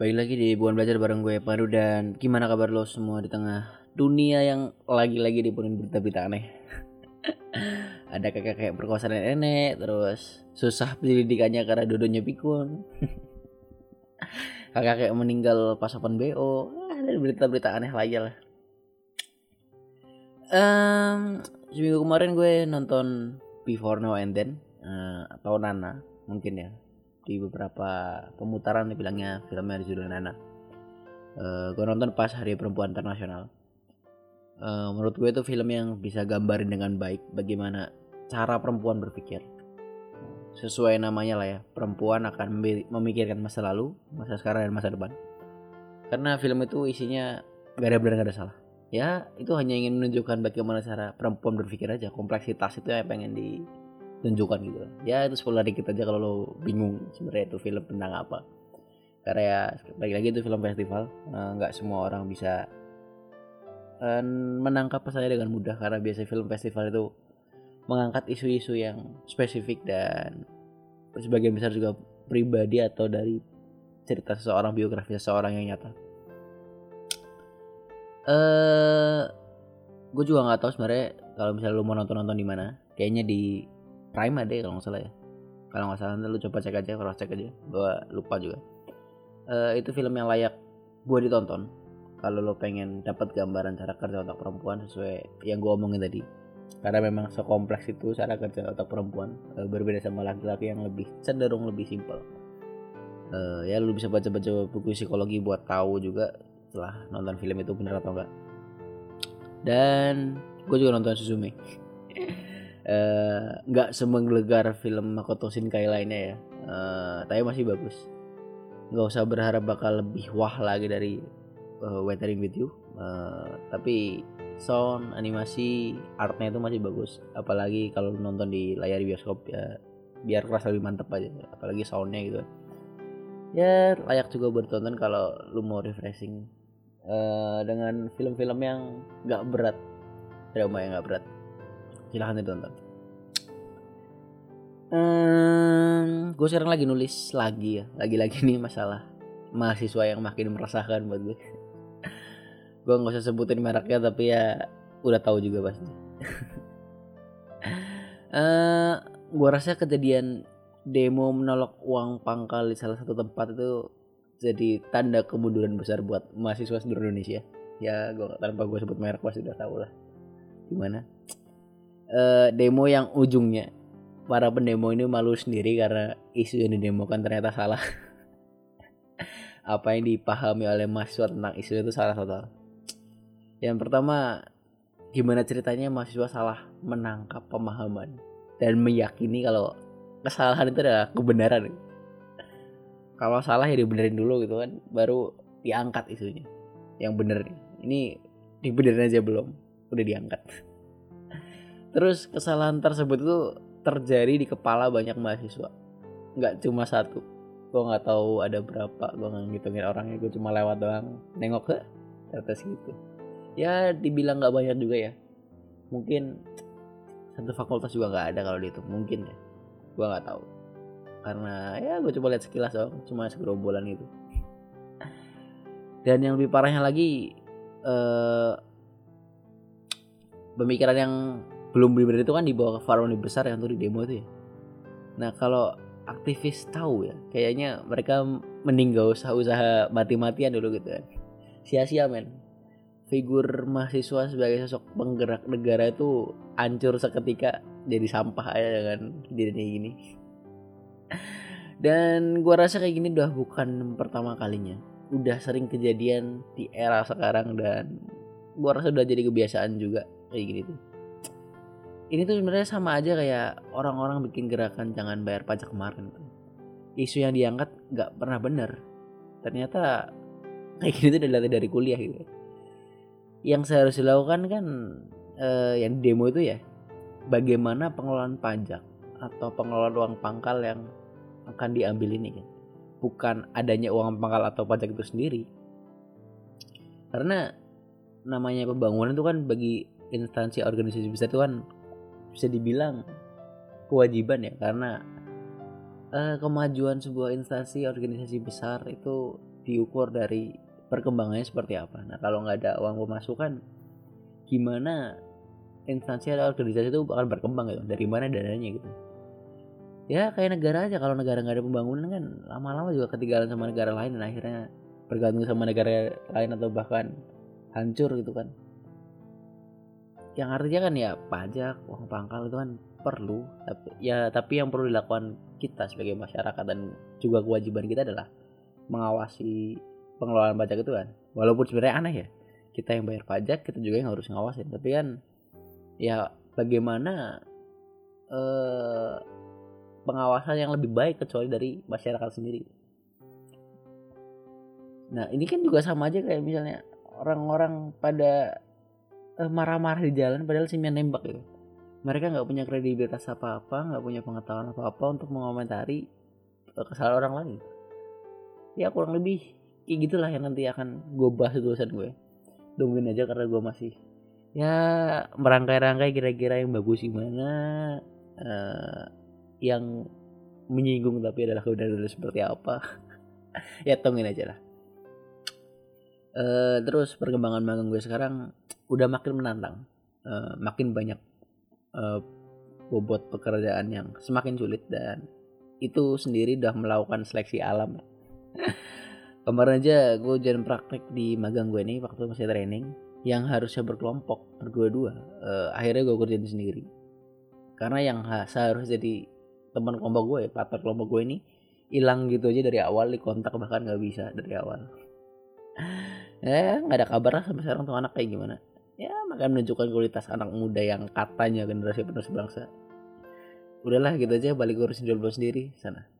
Balik lagi di Bukan Belajar bareng gue Paru dan gimana kabar lo semua di tengah dunia yang lagi-lagi dipenuhi berita-berita aneh. Ada kakek-kakek perkosa nenek, terus susah penyelidikannya karena dodonya pikun. kakek-kakek meninggal pas open BO. Ada berita-berita aneh lagi lah. Um, seminggu kemarin gue nonton Before Now and Then uh, atau Nana mungkin ya di beberapa pemutaran dibilangnya filmnya judul Nana. Uh, gue nonton pas Hari Perempuan Internasional. Uh, menurut gue itu film yang bisa gambarin dengan baik bagaimana cara perempuan berpikir. Sesuai namanya lah ya, perempuan akan memikirkan masa lalu, masa sekarang dan masa depan. Karena film itu isinya gak ada benar gak ada salah ya itu hanya ingin menunjukkan bagaimana cara perempuan berpikir aja kompleksitas itu yang pengen ditunjukkan gitu. Ya itu spoiler dikit aja kalau lo bingung sebenarnya itu film tentang apa. Karena ya bagi lagi itu film festival eh, nggak uh, semua orang bisa uh, menangkap pesannya dengan mudah. Karena biasa film festival itu mengangkat isu-isu yang spesifik dan sebagian besar juga pribadi atau dari cerita seseorang biografi seseorang yang nyata. Eh gue juga nggak tahu sebenarnya kalau misalnya lu mau nonton nonton di mana. Kayaknya di Prime ada ya kalau nggak salah ya. Kalau nggak salah lu coba cek aja cross cek aja. Gue lupa juga. Uh, itu film yang layak gue ditonton kalau lo pengen dapat gambaran cara kerja otak perempuan sesuai yang gue omongin tadi. Karena memang sekompleks itu cara kerja otak perempuan uh, berbeda sama laki-laki yang lebih cenderung lebih simpel. Uh, ya lu bisa baca-baca buku psikologi buat tahu juga setelah nonton film itu bener atau enggak. Dan gue juga nonton Suzume nggak uh, semenggelegar film Makoto Shinkai lainnya ya. Uh, tapi masih bagus. Nggak usah berharap bakal lebih wah lagi dari uh, Weathering with You. Uh, tapi sound animasi artnya itu masih bagus. Apalagi kalau nonton di layar bioskop ya biar kerasa lebih mantep aja. Apalagi soundnya gitu. Ya layak juga buat tonton kalau lu mau refreshing. Uh, dengan film-film yang nggak berat drama yang nggak berat silahkan ditonton um, gue sekarang lagi nulis lagi ya lagi-lagi nih masalah mahasiswa yang makin meresahkan buat gue gue nggak usah sebutin mereknya tapi ya udah tahu juga pasti. Uh, gue rasa kejadian demo menolak uang pangkal di salah satu tempat itu jadi tanda kemunduran besar buat mahasiswa seluruh Indonesia. Ya gua tanpa gue sebut merek pasti udah tahu lah. Gimana? Uh, demo yang ujungnya para pendemo ini malu sendiri karena isu yang didemokan ternyata salah. Apa yang dipahami oleh mahasiswa tentang isu itu salah total yang pertama gimana ceritanya mahasiswa salah menangkap pemahaman dan meyakini kalau kesalahan itu adalah kebenaran. Kalau salah ya dibenerin dulu gitu kan baru diangkat isunya. Yang bener ini dibenerin aja belum udah diangkat. Terus kesalahan tersebut itu terjadi di kepala banyak mahasiswa. Nggak cuma satu. Gue nggak tahu ada berapa gue nggak ngitungin orangnya gue cuma lewat doang. Nengok ke atas gitu ya dibilang nggak banyak juga ya. Mungkin satu fakultas juga nggak ada kalau dihitung. Mungkin ya. Gue nggak tahu. Karena ya gue coba lihat sekilas dong cuma segerombolan itu. Dan yang lebih parahnya lagi eh, pemikiran yang belum benar itu kan dibawa ke forum besar yang tuh di demo itu ya. Nah kalau aktivis tahu ya kayaknya mereka mending gak usah usaha mati-matian dulu gitu kan. Sia-sia men. Figur mahasiswa sebagai sosok penggerak negara itu hancur seketika jadi sampah aja kan di ini dan gua rasa kayak gini udah bukan pertama kalinya. Udah sering kejadian di era sekarang dan gua rasa udah jadi kebiasaan juga kayak gini tuh ini tuh sebenarnya sama aja kayak orang-orang bikin gerakan jangan bayar pajak kemarin. Isu yang diangkat nggak pernah bener. Ternyata kayak gini tuh dilatih dari kuliah gitu. Yang seharusnya dilakukan kan eh, yang demo itu ya bagaimana pengelolaan pajak atau pengelolaan uang pangkal yang akan diambil ini kan. Bukan adanya uang pangkal atau pajak itu sendiri. Karena namanya pembangunan itu kan bagi instansi organisasi besar itu kan bisa dibilang kewajiban ya karena uh, kemajuan sebuah instansi organisasi besar itu diukur dari perkembangannya seperti apa. Nah kalau nggak ada uang pemasukan gimana instansi atau organisasi itu akan berkembang gitu? Dari mana dananya gitu? Ya kayak negara aja. Kalau negara nggak ada pembangunan kan lama-lama juga ketinggalan sama negara lain dan akhirnya bergantung sama negara lain atau bahkan hancur gitu kan yang artinya kan ya pajak uang pangkal itu kan perlu tapi ya tapi yang perlu dilakukan kita sebagai masyarakat dan juga kewajiban kita adalah mengawasi pengelolaan pajak itu kan walaupun sebenarnya aneh ya kita yang bayar pajak kita juga yang harus ngawasin tapi kan ya bagaimana eh, pengawasan yang lebih baik kecuali dari masyarakat sendiri. Nah ini kan juga sama aja kayak misalnya orang-orang pada marah-marah di jalan padahal sih nembak gitu. Mereka nggak punya kredibilitas apa-apa, nggak punya pengetahuan apa-apa untuk mengomentari eh, kesalahan orang lain. Ya kurang lebih kayak gitulah yang nanti akan gue bahas tulisan gue. Tungguin aja karena gue masih ya merangkai-rangkai kira-kira yang bagus gimana uh, yang menyinggung tapi adalah kebenaran seperti apa ya tungguin aja lah uh, terus perkembangan magang gue sekarang udah makin menantang uh, makin banyak uh, bobot pekerjaan yang semakin sulit dan itu sendiri udah melakukan seleksi alam. Kemarin aja gue jalan praktek di magang gue nih waktu masih training yang harusnya berkelompok berdua-dua uh, akhirnya gue kerjain sendiri. Karena yang seharusnya jadi teman kelompok gue partner kelompok gue ini hilang gitu aja dari awal di kontak bahkan nggak bisa dari awal. Ya nggak ada kabar lah sampai sekarang tuh anak kayak gimana ya makanya menunjukkan kualitas anak muda yang katanya generasi penerus bangsa. Udahlah gitu aja. Balik urusin jual sendiri sana